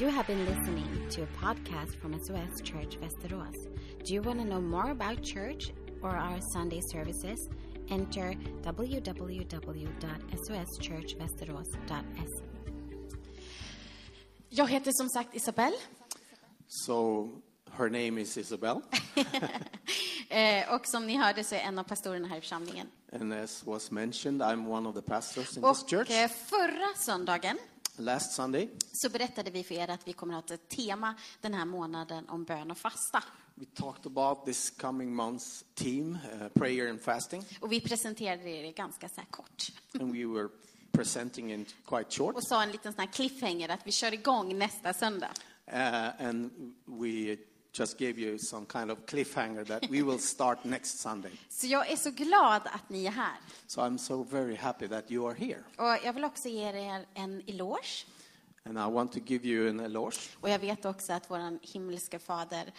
You have been listening to a podcast from SOS Church Västerås. Do you want to know more about church or our Sunday services? Enter www.soschurchvästerås.se. Jag heter som sagt Isabelle. So her name is Isabel, Eh, och som ni hörde så är en av pastorerna här i församlingen. and as was mentioned, I'm one of the pastors in this Och church. eh, förra söndagen Last Sunday, så berättade vi för er att vi kommer att ha ett tema den här månaden om bön och fasta. we talked about this coming month's theme, uh, prayer and fasting, Och vi presenterade det ganska så här kort. and we were presenting it quite short. Och sa en liten sån här cliffhanger att vi kör igång nästa söndag. Uh, and we just gave you some kind of cliffhanger that we will start next Sunday. Så jag är så glad att ni är här. So I'm so very happy that you are here. Och jag vill också ge er en eloge. And I want to give you an eloge. Och jag vet också att vår himmelska fader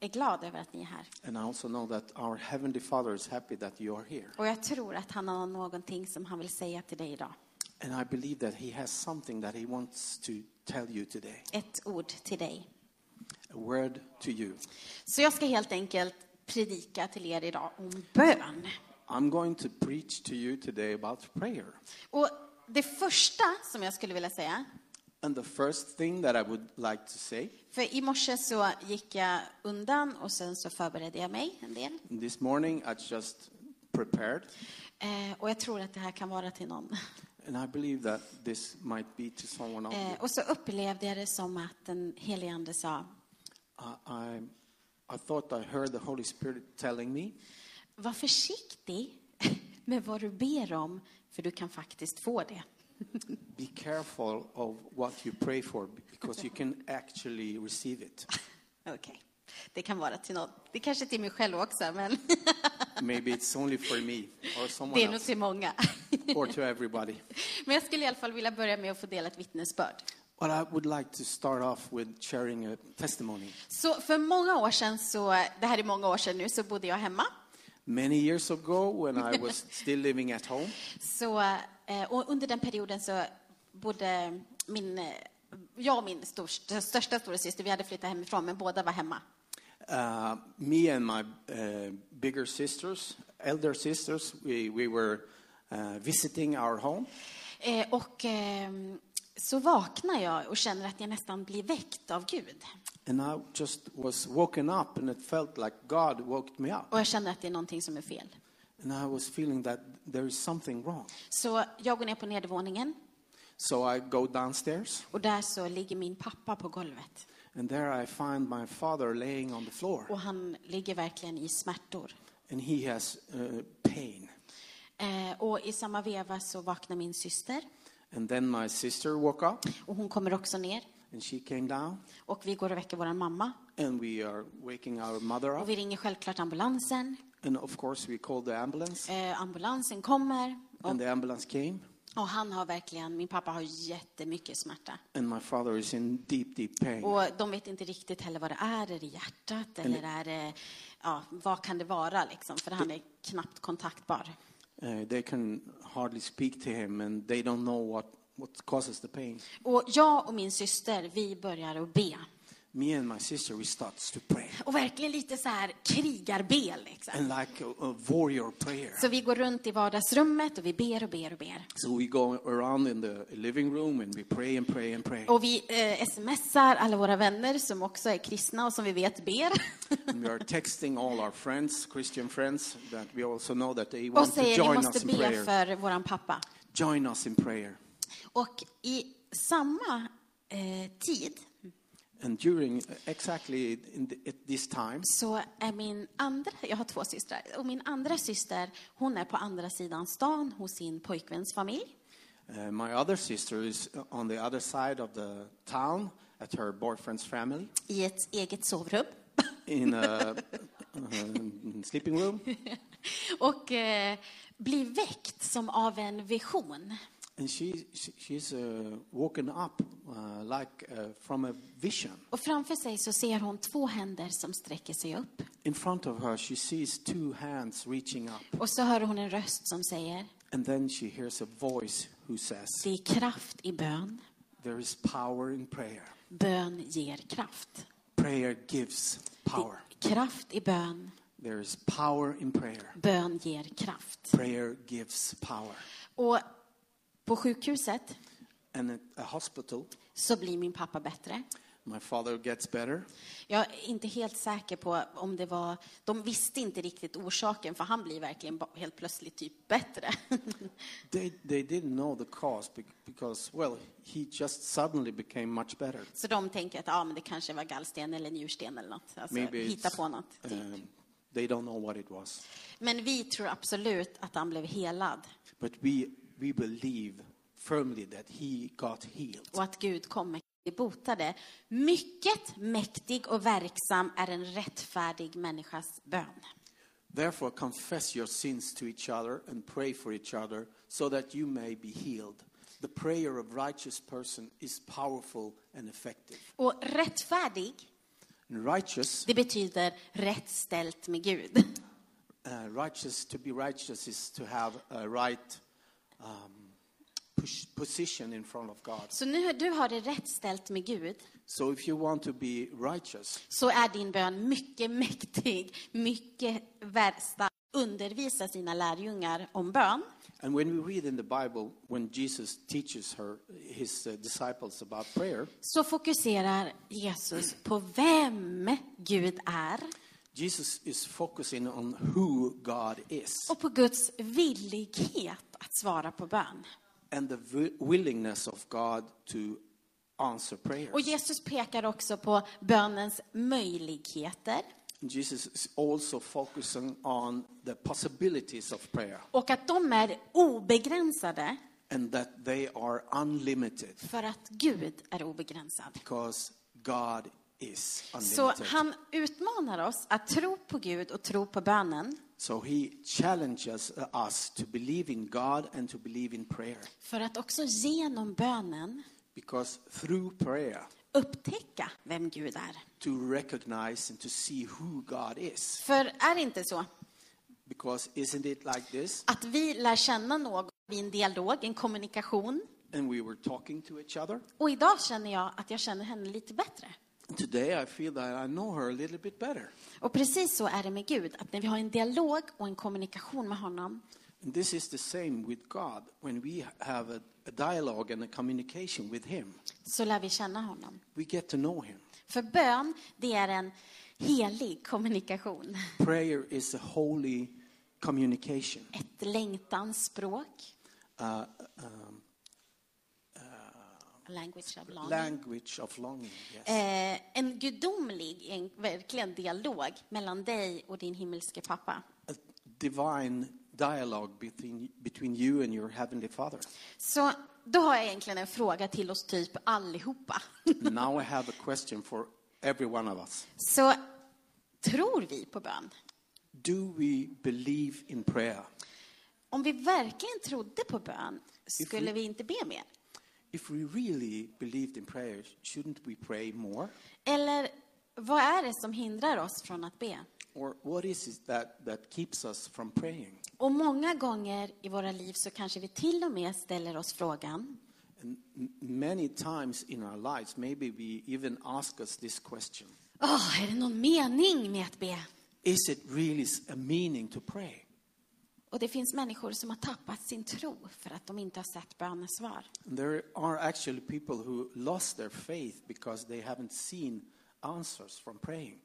är glad över att ni är här. And I also know that our Heavenly Father is happy that you are here. Och jag tror att han har någonting som han vill säga till dig idag. And I believe that He has something that He wants to tell you today. Ett ord till dig. A word to you. Så jag ska helt enkelt predika till er idag om bön. I'm going to preach to you today about prayer. Och det första som jag skulle vilja säga, And the first thing that I would like to say för i morse så gick jag undan och sen så förberedde jag mig en del. this morning, I just prepared, Eh, och jag tror att det här kan vara till någon. and I believe that this might be to someone you. Eh, och så upplevde jag det som att den helige Ande sa, I, I, thought I heard the Holy Spirit telling me, var försiktig med vad du ber om, för du kan faktiskt få det. be careful of what you pray for because you can actually receive it. Okej, det kan vara till någon. Det kanske är till mig själv också, men Maybe it's only for me or det someone är nog till många. or to everybody. Men jag skulle i alla fall vilja börja med att få dela ett vittnesbörd. But I would like to start off with sharing a testimony. Så för många år sedan, så, det här är många år sedan nu, så bodde jag hemma. Many years ago, when I was still living at home, Så, eh, och under den perioden så bodde min, eh, jag och min stor, största stora syster, vi hade flyttat hemifrån, men båda var hemma. uh, me and my uh, bigger sisters, elder sisters, we, we were uh, visiting our home. Eh, Och ehm, så vaknar jag och känner att jag nästan blir väckt av Gud. And I just was woken up, and it felt like God woke me up. Och jag känner att det är någonting som är fel. And I was feeling that there is something wrong. Så jag går ner på nedervåningen So I go downstairs, och där så ligger min pappa på golvet. and there I find my father laying on the floor, Och han ligger verkligen i smärtor. and he has uh, pain. Eh, och i samma veva så vaknar min syster And then my sister woke up, och hon kommer också ner. and she came down, Och vi går och väcker vår mamma. and we are waking our mother Och up. vi ringer självklart ambulansen. And of course, we called the ambulance, Eh, ambulansen kommer. Och, and the ambulance came, och han har verkligen, min pappa har jättemycket smärta. and my father is in deep, deep pain. Och de vet inte riktigt heller vad det är. Är det hjärtat eller är det, ja, vad kan det vara liksom? För han är knappt kontaktbar. Uh, they can hardly speak to him, and they don't know what, what causes the pain. Och jag och min syster, vi börjar att be. Me and my sister, we starts to pray, Och verkligen lite så här krigarbe liksom. and like a, a warrior prayer. Så vi går runt i vardagsrummet och vi ber och ber och ber. So we go around in the living room and we pray and pray and pray. Och vi eh, smsar alla våra vänner som också är kristna och som vi vet ber. And we are texting all our friends, Christian friends, that we also know that they Och want to säger vi join us måste in be prayer. för våran pappa. Join us in prayer. Och i samma eh, tid And during exactly the, at this time, så är min andra, jag har två systrar, och min andra syster, hon är på andra sidan stan hos sin pojkväns familj. uh, my other sister is on the other side of the town at her boyfriend's family I ett eget sovrum. in a, uh, sleeping room. Och eh, blir väckt som av en vision. And she, she she's uh, woken up uh, like uh, from a vision. Och framför sig så ser hon två händer som sträcker sig upp. In front of her, she sees two hands reaching up, Och så hör hon en röst som säger, and then she hears a voice who says, det är kraft i bön. there is power in prayer. Bön ger kraft. Prayer gives power. Det är kraft i bön. There is power in prayer. Bön ger kraft. Prayer gives power. Och på sjukhuset And at a hospital, så blir min pappa bättre. my father gets better. Jag är inte helt säker på om det var... De visste inte riktigt orsaken, för han blir verkligen helt plötsligt typ bättre. They, they didn't know the cause bec- because, well, he just suddenly became much better. Så de tänker att ja, men det kanske var gallsten eller njursten eller något. Alltså, Maybe hitta på något. Typ. um, they don't know what it was. Men vi tror absolut att han blev helad But we, we believe firmly that he got healed. och att Gud kommer botade. Mycket mäktig och verksam är en rättfärdig människas bön. Therefore, confess your sins to each other and pray for each other so that you may be healed. The prayer of righteous person is powerful and effective. Och rättfärdig, And righteous, det betyder rätt ställt med Gud. uh, righteous, to be righteous is to have a right um, push, position in front of God. Så nu du har det rätt ställt med Gud, So if you want to be righteous, så är din bön mycket mäktig, mycket värsta. Undervisa sina lärjungar om bön. and when we read in the Bible, when Jesus teaches her, his uh, disciples about prayer, Så fokuserar Jesus på vem Gud är Jesus is focusing on who God is och på Guds villighet att svara på bön. and the wi- willingness of God to answer prayers. Och Jesus pekar också på bönens möjligheter Jesus is also focusing on the possibilities of prayer och att de är obegränsade and that they are unlimited för att Gud är obegränsad. because God Så han utmanar oss att tro på Gud och tro på bönen So he challenges us to believe in God and to believe in prayer för att också genom bönen because through prayer upptäcka vem Gud är. to recognize and to see who God is. För är det inte så Because isn't it like this? att vi lär känna någon i en dialog, en kommunikation And we were talking to each other. och idag känner jag att jag känner henne lite bättre. Today I feel that I know her a little bit better. Och precis så är det med Gud, att när vi har en dialog och en kommunikation med honom And this is the same with God. When we have a, a dialogue and a communication with Him, så lär vi känna honom. we get to know Him. För bön, det är en helig kommunikation. Prayer is a holy communication. Ett längtansspråk. Uh, um, Language of longing. language of longing. Yes. Eh, en gudomlig, en verkligen dialog mellan dig och din himmelske pappa. A divine dialogue between, between you and your heavenly Father. Så då har jag egentligen en fråga till oss typ allihopa. now I have a question for every one of us. Så tror vi på bön? Do we believe in prayer? Om vi verkligen trodde på bön, skulle vi inte be mer? If we really believed in prayer, shouldn't we pray more? Eller vad är det som hindrar oss från att be? Or what is it that, that keeps us from praying? Och många gånger i våra liv så kanske vi till och med ställer oss frågan, And many times in our lives, maybe we even ask us this question Åh, är det någon mening med att be? Is it really a meaning to pray? Och det finns människor som har tappat sin tro för att de inte har sett bönesvar. There are actually people who lost their faith because they haven't seen answers from praying.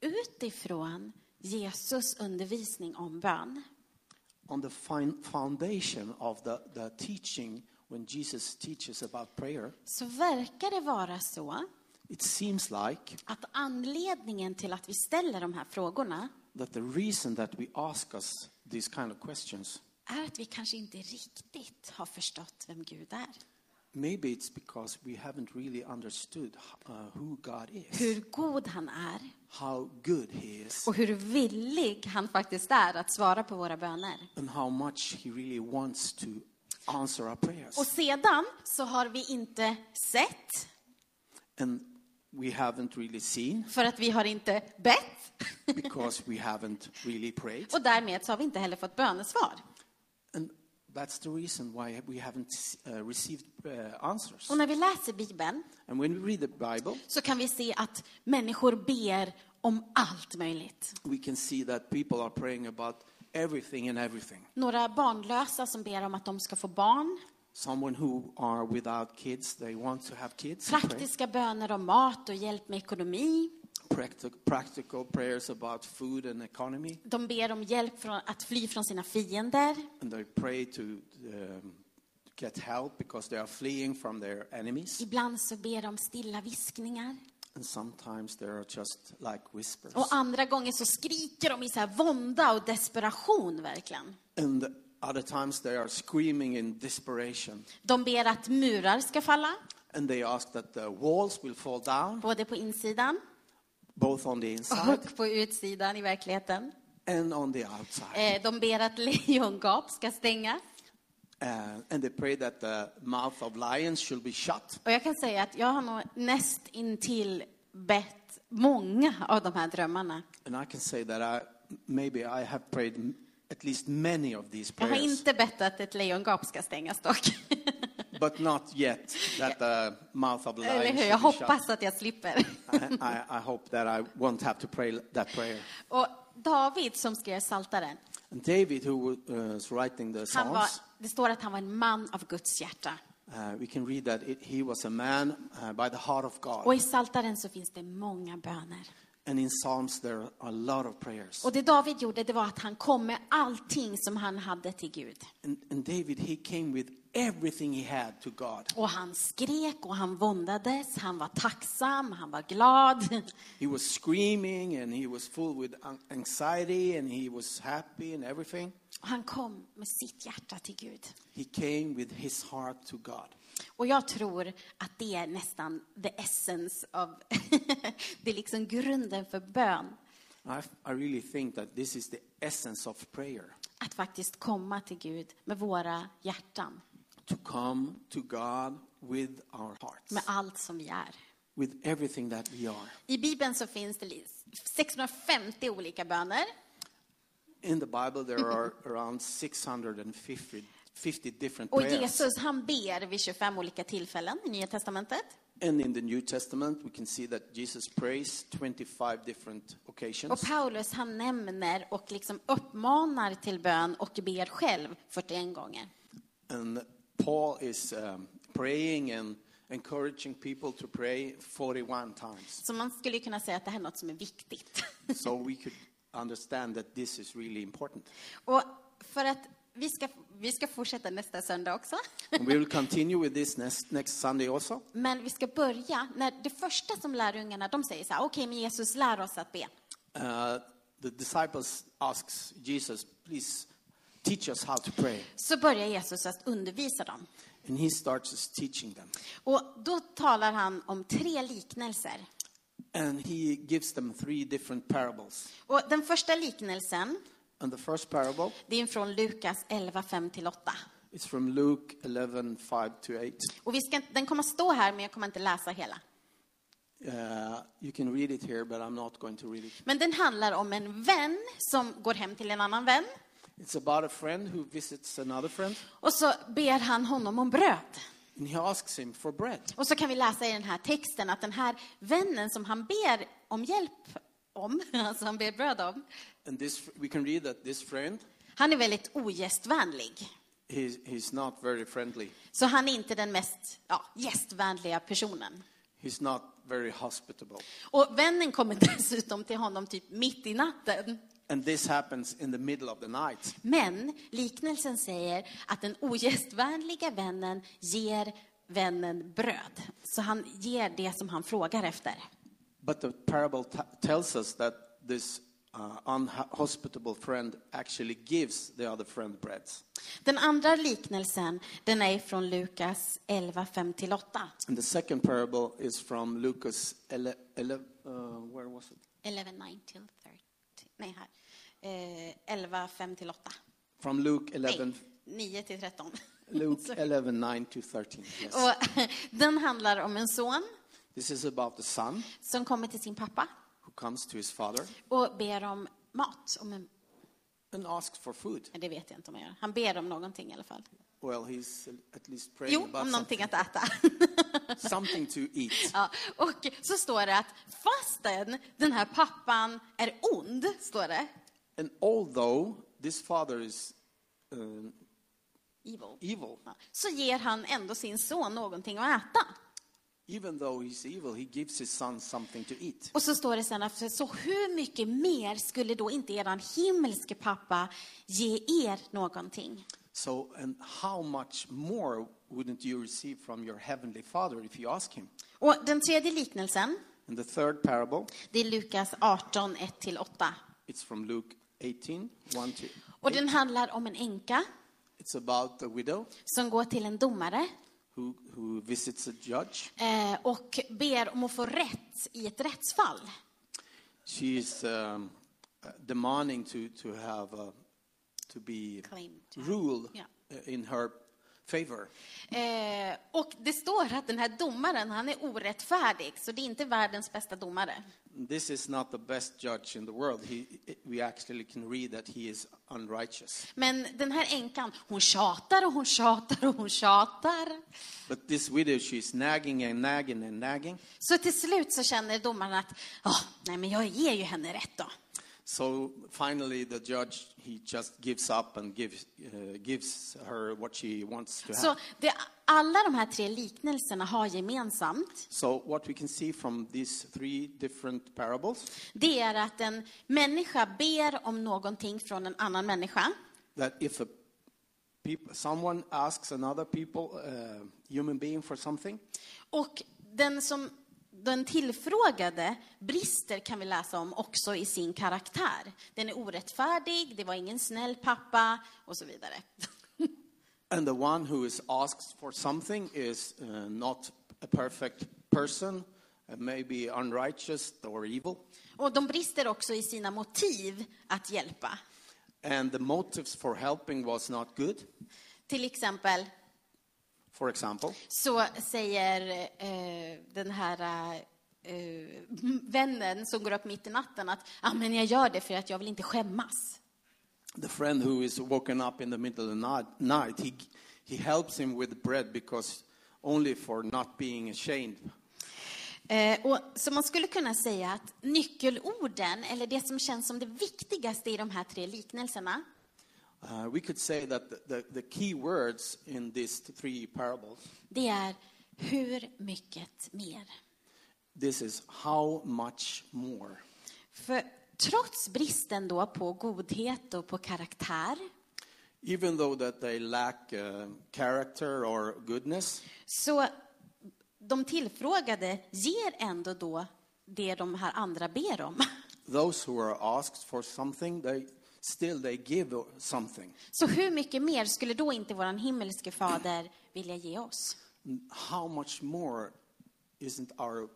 Utifrån Jesus undervisning om bön On the foundation of the, the teaching, when Jesus teaches about prayer, så verkar det vara så it seems like att anledningen till att vi ställer de här frågorna that the reason that we ask us these kind of questions, är att vi kanske inte riktigt har förstått vem Gud är. maybe it's because we haven't really understood uh, who God is, Hur god han är how good He is, och hur villig han faktiskt är att svara på våra böner. and how much He really wants to answer our prayers. Och sedan så har vi inte sett And we haven't really seen för att vi har inte bett because we haven't really prayed. och därmed så har vi inte heller fått bönesvar. And That's the reason why we haven't uh, received uh, answers. Och när vi läser Bibeln And when we read the Bible, så kan vi se att människor ber om allt möjligt. we can see that people are praying about everything and everything. Några barnlösa som ber om att de ska få barn. Someone who are without kids, they want to have kids. Praktiska böner om mat och hjälp med ekonomi. Practic- practical prayers about food and economy. De ber om hjälp från att fly från sina fiender. And they pray to um, get help because they are fleeing from their enemies. Ibland så ber de stilla viskningar. And sometimes they are just like whispers. Och andra gånger så skriker de i så här vånda och desperation verkligen. And other times they are screaming in desperation. De ber att murar ska falla, And they ask that the walls will fall down, både på insidan both on the inside och på utsidan i verkligheten. and on the outside. Eh, De ber att lejongap ska stängas. Uh, and they pray that the mouth of lions should be shut. Och jag kan säga att jag har nog näst intill bett många av de här drömmarna. And I can say that I maybe I have prayed at least many of these Jag har prayers, inte bett att ett lejongap ska stängas dock. but not yet that the mouth of Eller lions hur? Jag should be shut. hoppas att jag slipper. I, I, I hope that I won't have to pray that prayer. Och David som skrev Saltaren, And David, who was writing the han var, Psalms, det står att han var en man av Guds hjärta. uh, we can read that it, he was a man uh, by the heart of God. Och i Saltaren så finns det många böner. And in Psalms, there are a lot of prayers. Och det David gjorde, det var att han kom med allting som han hade till Gud. And, and David, he came with everything he had to God. Och han skrek och han våndades, han var tacksam, han var glad. He was screaming and he was full with an- anxiety and he was happy and everything. Och han kom med sitt hjärta till Gud. He came with his heart to God. Och jag tror att det är nästan the essence av, det är liksom grunden för bön. I, I really think that this is the essence of prayer Att faktiskt komma till Gud med våra hjärtan, to come to God with our hearts, med allt som vi är. with everything that we are. I Bibeln så finns det li- 650 olika böner. In the Bible, there are around 650 50 different Och prayers. Jesus han ber vid 25 olika tillfällen i Nya Testamentet. And in the New Testament, we can see that Jesus prays 25 different Och occasions. Paulus han nämner och liksom uppmanar till bön och ber själv 41 gånger. And Paul is um, praying and encouraging people to pray 41 times. Så man skulle kunna säga att det här är något som är viktigt. so we could understand that this is really important. Och för att vi ska, vi ska fortsätta nästa söndag också. And we will continue with this next, next Sunday also. Men vi ska börja, när det första som lärjungarna, de säger så här, okej men Jesus lär oss att be. Uh, the disciples asks Jesus, please teach us how to pray. Så börjar Jesus att undervisa dem. And he starts teaching them. Och då talar han om tre liknelser. And he gives them three different parables. Och den första liknelsen, And the first parable det är från Lukas 11, 5-8. is from Luke 11, 5 to 8. Och vi ska, den kommer stå här, men jag kommer inte läsa hela. Uh, you can read it here, but I'm not going to read it. Men den handlar om en vän som går hem till en annan vän. It's about a friend who visits another friend, Och så ber han honom om bröd. and he asks him for bread. Och så kan vi läsa i den här texten att den här vännen som han ber om hjälp om, alltså han ber bröd om, And this, we can read that this friend, han är väldigt ogästvänlig. he's, he's not very friendly. Så han är inte den mest ja, gästvänliga personen. He's not very hospitable. Och vännen kommer dessutom till honom typ mitt i natten. And this happens in the middle of the night. Men liknelsen säger att den ogästvänliga vännen ger vännen bröd. Så han ger det som han frågar efter. But the parable t- tells us that this unhospitable friend actually gives the other friend bread. Den andra liknelsen, den är från Lukas 11, 5-8. And the second parable is from Lucas 11, 11 uh, where was it? 11, 9 till 30. Nej, här. Eh, 11, 5-8. From Luke 11, Nej, 9 till 13. Luke 11, 9 to 13. Yes. Och den handlar om en son This is about the son som kommer till sin pappa who comes to his father och ber om mat. Om en, and asks for food. Men Det vet jag inte om han gör. Han ber om någonting i alla fall. Well, he's at least praying Jo, about om någonting something, att äta. something to eat. Ja, och så står det att fastän den här pappan är ond, står det, And although this father is uh, evil, evil, så ger han ändå sin son någonting att äta. Even though he's evil, he gives his son something to eat. Och så står det sen att så hur mycket mer skulle då inte eran himmelske pappa ge er någonting? So, and how much more wouldn't you receive from your heavenly father if you ask him? Och den tredje liknelsen, And the third parable, det är Lukas 18, 1-8. it's from Luke 18, 1 to Och den handlar om en änka It's about a widow som går till en domare who, who visits a judge. eh, och ber om att få rätt i ett rättsfall. She is um, demanding to, to have uh, to be Claim to rule yeah. uh, in her favor. Eh, och det står att den här domaren, han är orättfärdig, så det är inte världens bästa domare. This is not the best judge in the world. He, we actually can read that he is unrighteous. Men den här änkan, hon tjatar och hon tjatar och hon tjatar. But this widow, she's nagging and nagging and nagging. Så till slut så känner domaren att, "Ah, nej men jag ger ju henne rätt då. So finally, the judge he just gives up and gives uh, gives her what she wants to Så have. det alla de här tre liknelserna har gemensamt, So what we can see from these three different parables det är att en människa ber om någonting från en annan människa. that if a people, someone asks another people, uh, human being, for something, Och den som den tillfrågade brister kan vi läsa om också i sin karaktär. Den är orättfärdig, det var ingen snäll pappa och så vidare. and the one who is asked for something is uh, not a perfect person, uh, maybe unrighteous or evil, Och de brister också i sina motiv att hjälpa. and the motives for helping was not good. Till exempel For example, så säger eh, den här eh, vännen som går upp mitt i natten att ah, men jag gör det för att jag vill inte skämmas. the friend who is woken up in the middle of the night, he, he helps him with bread because only for not being ashamed. Eh, och, så man skulle kunna säga att nyckelorden, eller det som känns som det viktigaste i de här tre liknelserna, Uh, we could say that the, the, the key words in these three parables, det är hur mycket mer. this is how much more. För trots bristen då på godhet och på karaktär, Even though that they lack uh, character or goodness, så de tillfrågade ger ändå då det de här andra ber om. those who are asked for something, they still they give something. Så hur mycket mer skulle då inte vår himmelske fader vilja ge oss? How much more isn't our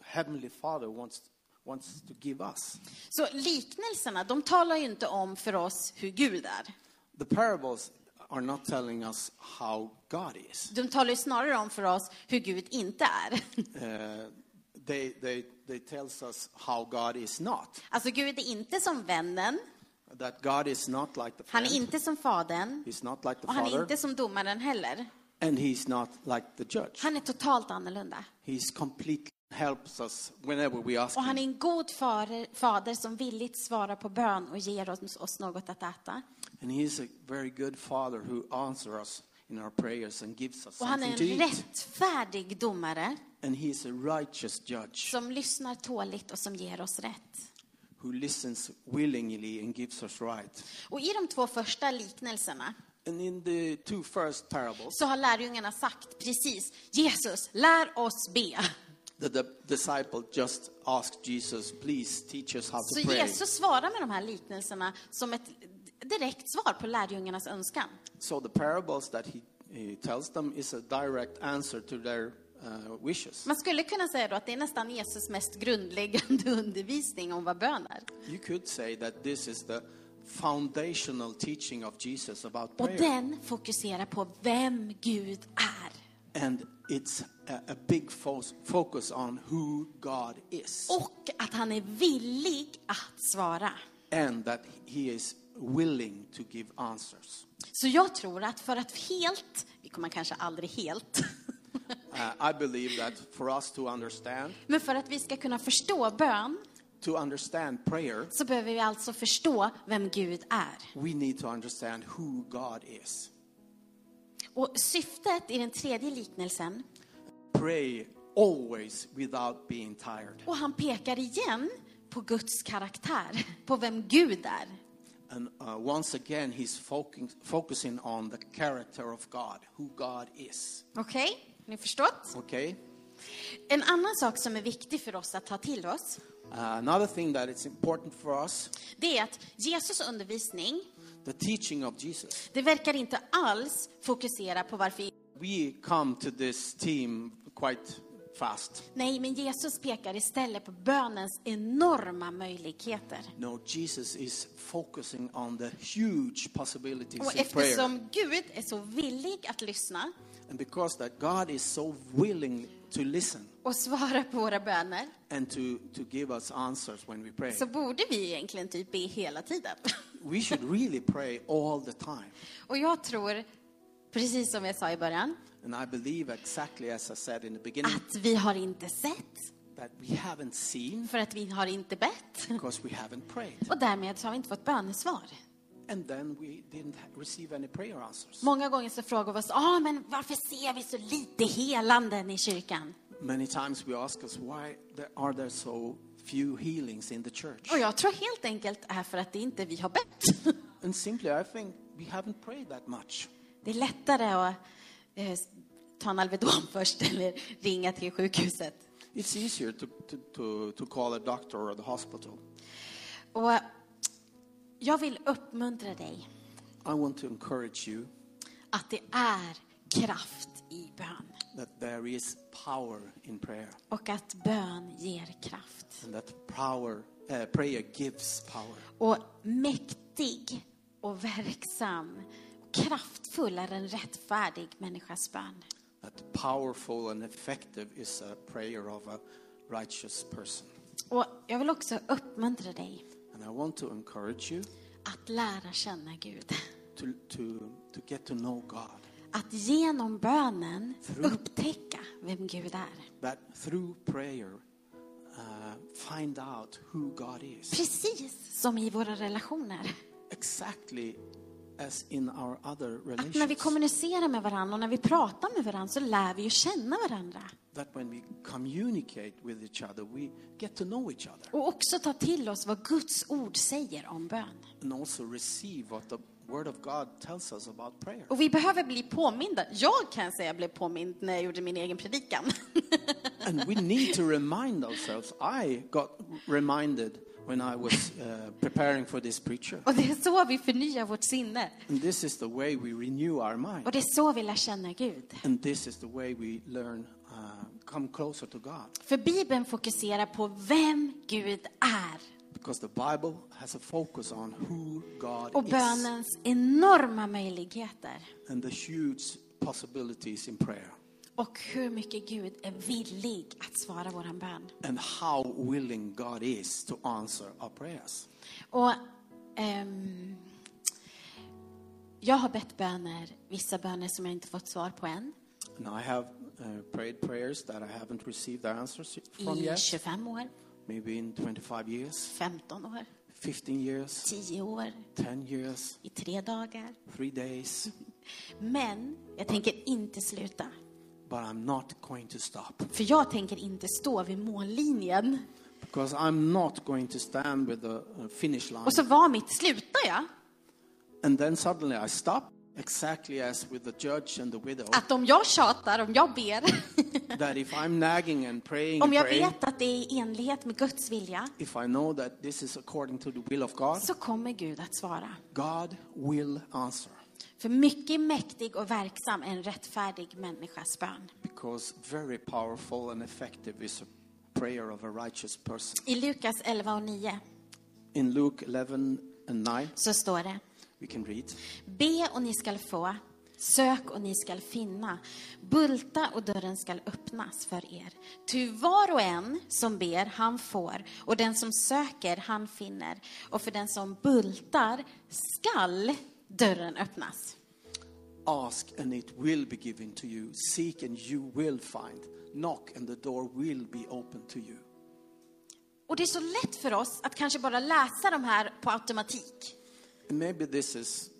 heavenly Father wants wants to give us? Så liknelserna, de talar ju inte om för oss hur Gud är. The parables are not telling us how God is. De talar ju snarare om för oss hur Gud inte är. Uh, they, they, they tells us how God is not. Alltså Gud är inte som vännen, That God is not like the han är inte som fadern He's not like the och han är inte som domaren heller. And he's not like the judge. Han är totalt annorlunda. He's completely helps us whenever we ask Och han är en god fader, fader som villigt svarar på bön och ger oss, oss något att äta. And he's a very good father who answers us in our prayers and gives us Och han är en rättfärdig domare And he's a righteous judge som lyssnar tåligt och som ger oss rätt. Who listens willingly and gives us right. Och i de två första liknelserna And in the two first parables, så har lärjungarna sagt precis, Jesus, lär oss be. the, the disciple just asked Jesus, please teach us how Så to pray. Jesus svarar med de här liknelserna som ett direkt svar på lärjungarnas önskan. So the parables that he, he tells them is a direct answer to their uh, wishes. Man skulle kunna säga då att det är nästan Jesus mest grundläggande undervisning om vad bön är. You could say that this is the foundational teaching of Jesus about Och prayer. den fokuserar på vem Gud är. And it's a, a big fo- focus on who God is. Och att han är villig att svara. and that He is willing to give answers. Så jag tror att för att helt, vi kommer kanske aldrig helt, Uh, I believe that for us to understand, men för att vi ska kunna förstå bön to understand prayer, så behöver vi alltså förstå vem Gud är. we need to understand who God is. Och syftet i den tredje liknelsen, Pray always without being tired. och han pekar igen på Guds karaktär, på vem Gud är. And uh, once again, he's focusing, focusing on the character of God, who God is. Okej? Ni förstått? Okay? En annan sak som är viktig för oss att ta till oss, Uh, another thing that is important for us, det är att Jesus undervisning, the teaching of Jesus. det verkar inte alls fokusera på varför... We come to this team quite fast. Nej, men Jesus pekar istället på bönens enorma möjligheter. No, Jesus is focusing on the huge possibilities Och eftersom Gud är så villig att lyssna And because that God is so willing to listen och svara på våra böner, and to, to give us answers when we pray, så borde vi egentligen typ be hela tiden. we should really pray all the time. Och jag tror, precis som jag sa i början, And I believe exactly as I said in the beginning att vi har inte sett, that we haven't seen för att vi har inte bett. because we haven't prayed. Och därmed så har vi inte fått bönesvar. And then we didn't receive any prayer answers. Många gånger så frågar vi oss, ah, men varför ser vi så lite helanden i kyrkan? Many times we ask us why there, are there so few healings in the church? Och jag tror helt enkelt är för att det inte vi har bett. And simply, I think we haven't prayed that much. Det är lättare att eh, ta en Alvedon först eller ringa till sjukhuset. It's easier to, to, to, to call a doctor or the hospital. Och jag vill uppmuntra dig I want to encourage you att det är kraft i bön. that there is power in prayer, Och att bön ger kraft. and that power, uh, prayer gives power. Och mäktig och verksam och kraftfull är en rättfärdig människas bön. That powerful and effective is a prayer of a righteous person. Och jag vill också uppmuntra dig And I want to encourage you att lära känna Gud. to, to, to get to know God. Att genom bönen Through- upptäcka vem Gud är. That through prayer, uh, find out who God is. Precis som i våra relationer. Exactly Att när vi kommunicerar med varandra och när vi pratar med varandra så lär vi ju känna varandra. Other. Och också ta till oss vad Guds ord säger om bön. Och vi behöver bli påminda. Jag kan säga blev påmind när jag gjorde min egen predikan. And we need to remind ourselves. I got reminded when I was uh, preparing for this preacher. Och det är så vi förnyar vårt sinne. And this is the way we renew our mind. Och det är så vi lär känna Gud. And this is the way we learn, uh, come closer to God. För Bibeln fokuserar på vem Gud är. Because the Bible has a focus on who God Och is bönens enorma möjligheter. and the huge possibilities in prayer Och hur mycket Gud är villig att svara våran bön. and how willing God is to answer our prayers. Och ehm, jag har bett böner, vissa böner som jag inte fått svar på än, And I have uh, prayed prayers that I haven't received the answers from i yet, 25 år, maybe in 25 years, 15 år, 15 years, 10 år, 10 years, i tre dagar. three days. Men jag tänker inte sluta. But I'm not going to stop För jag tänker inte stå vid mållinjen. because I'm not going to stand with the uh, finish line. Och så var mitt, slutar jag? And then suddenly I stop, exactly as with the judge and the widow. Att om jag tjatar, om jag ber, that if I'm nagging and praying om jag praying, vet att det är i enlighet med Guds vilja, if I know that this is according to the will of God, så kommer Gud att svara. God will answer. För mycket mäktig och verksam är en rättfärdig människas bön. Because very powerful and effective is a prayer of a righteous person. I Lukas 11 och 9 In Luke 11 and 9, så står det we can read, Be och ni skall få, Sök och ni skall finna. Bulta och dörren skall öppnas för er. Ty var och en som ber, han får. Och den som söker, han finner. Och för den som bultar skall dörren öppnas. Ask and it will be given to you. Seek and you will find. Knock and the door will be open to you. Och det är så lätt för oss att kanske bara läsa de här på automatik. And maybe this is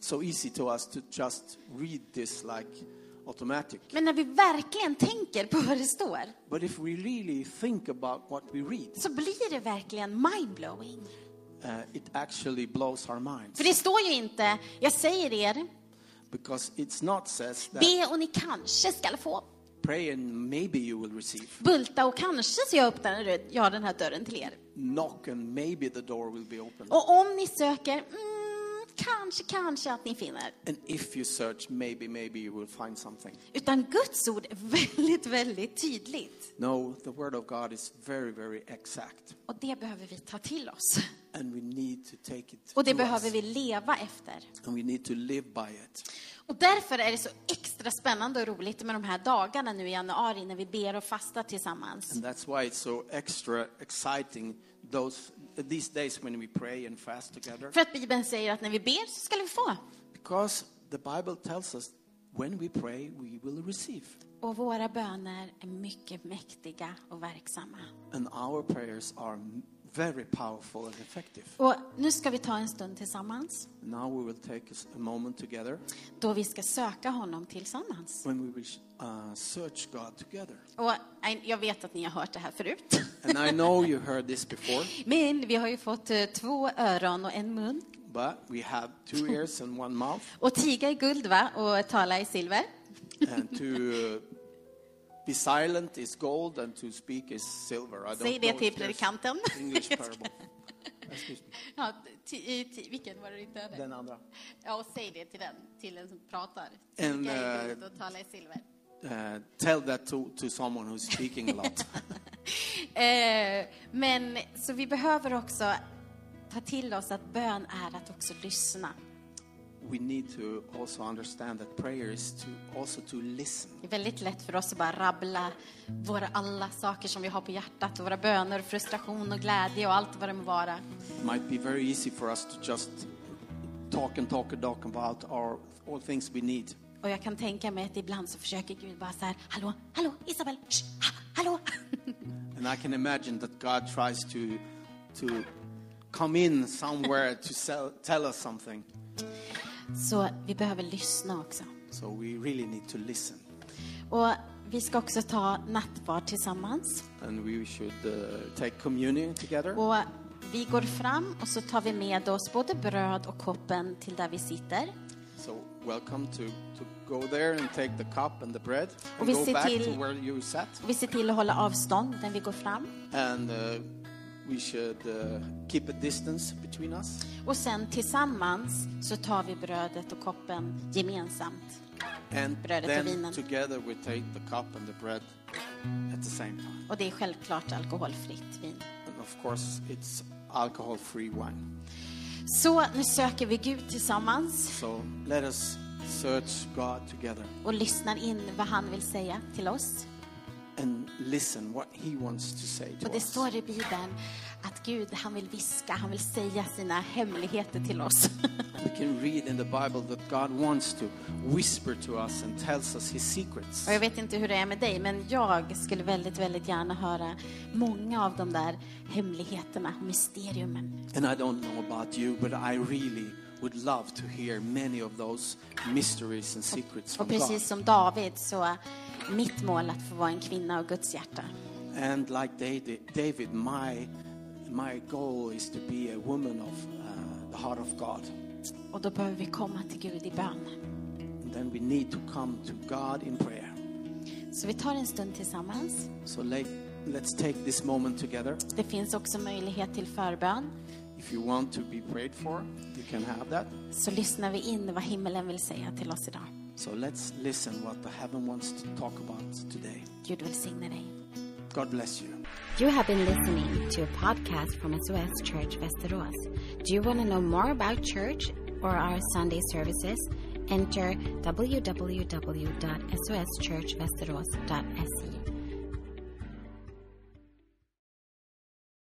so easy to us to just read this like automatic. Men när vi verkligen tänker på vad det står But if we really think about what we read, så blir det verkligen mindblowing. Uh, it actually blows our minds. För det står ju inte, jag säger er, Because it's not says that be och ni kanske skall få. pray and maybe you will receive. Bulta och kanske så jag öppnar jag den här dörren till er. Knock and maybe the door will be open. Och om ni söker, mm, kanske, kanske att ni finner. And if you search, maybe, maybe you will find something. Utan Guds ord är väldigt, väldigt tydligt. No, the word of God is very, very exact. Och det behöver vi ta till oss. And we need to take it Och det behöver us. vi leva efter. And we need to live by it. Och därför är det så extra spännande och roligt med de här dagarna nu i januari när vi ber och fastar tillsammans. And that's why it's so extra exciting those these days when we pray and fast together. För att Bibeln säger att när vi ber så ska vi få. Because the Bible tells us when we pray, we will receive. Och våra böner är mycket mäktiga och verksamma. And our prayers are very powerful and effective. Och nu ska vi ta en stund tillsammans Now we will take a moment together då vi ska söka honom tillsammans. when we will uh, search God together. Och nej, jag vet att ni har hört det här förut. And I know you heard this before, Men vi har ju fått eh, två öron och en mun. but we have two ears and one mouth. Och tiga i guld va? och tala i silver. And to uh, be silent is gold, and to speak is silver. I don't Säg det till predikanten. English parable. Ja, i- ti, vilken var det inte hörde? Den andra. Ja, och säg det till den, till den som pratar. Eh, guld och tala i silver. Uh, tell that to, to someone who's speaking a lot. Eh, men så vi behöver också ta till oss att bön är att också lyssna. We need to also understand that prayer is to also to listen. Det är väldigt lätt för oss att bara rabbla våra alla saker som vi har på hjärtat våra böner, frustration och glädje och allt vad det må vara. It might be very easy for us to just talk and talk and talk about our all things we need. Och jag kan tänka mig att ibland så försöker Gud bara så här, hallå, hallå, Isabel, Shh, ha, hallå. And I can imagine that God tries to to come in somewhere to sell, tell us something. Så vi behöver lyssna också. So we really need to listen. Och vi ska också ta nattvard tillsammans. And we should uh, take communion together. Och vi går fram och så tar vi med oss både bröd och koppen till där vi sitter. So welcome to, to go there and take the cup and the bread Och and vi go ser back till- to where you sat. Vi ser till att hålla avstånd när vi går fram. And uh, we should uh, keep a distance between us. Och sen tillsammans så tar vi brödet och koppen gemensamt. And Brödet och then vinen. together we take the cup and the bread at the same time. Och det är självklart alkoholfritt vin. And of course, it's alcohol-free wine. Så nu söker vi Gud tillsammans So let us search God together och lyssnar in vad han vill säga till oss. And listen what He wants to say to Och det us. står i Bibeln att Gud, han vill viska, han vill säga sina hemligheter till oss. We can read in the Bible that God wants to whisper to us and tells us His secrets. Och jag vet inte hur det är med dig, men jag skulle väldigt, väldigt gärna höra många av de där hemligheterna, mysteriumen. And I don't know about you, but I really would love to hear many of those mysteries and secrets from Och precis som David så mitt mål att få vara en kvinna av Guds hjärta. And like David, David my, my goal is to be a woman of uh, the heart of God. Och då behöver vi komma till Gud i bön. And then we need to come to God in prayer. Så vi tar en stund tillsammans. So let, let's take this moment together. Det finns också möjlighet till förbön. If you want to be prayed for, you can have that. Så lyssnar vi in vad himmelen vill säga till oss idag. So let's listen what the heaven wants to talk about today. Gud välsigne dig. God bless you. You have been listening to a podcast from SOS Church Västerås. Do you want to know more about church or our Sunday services? enter www.soschurchvästerås.se.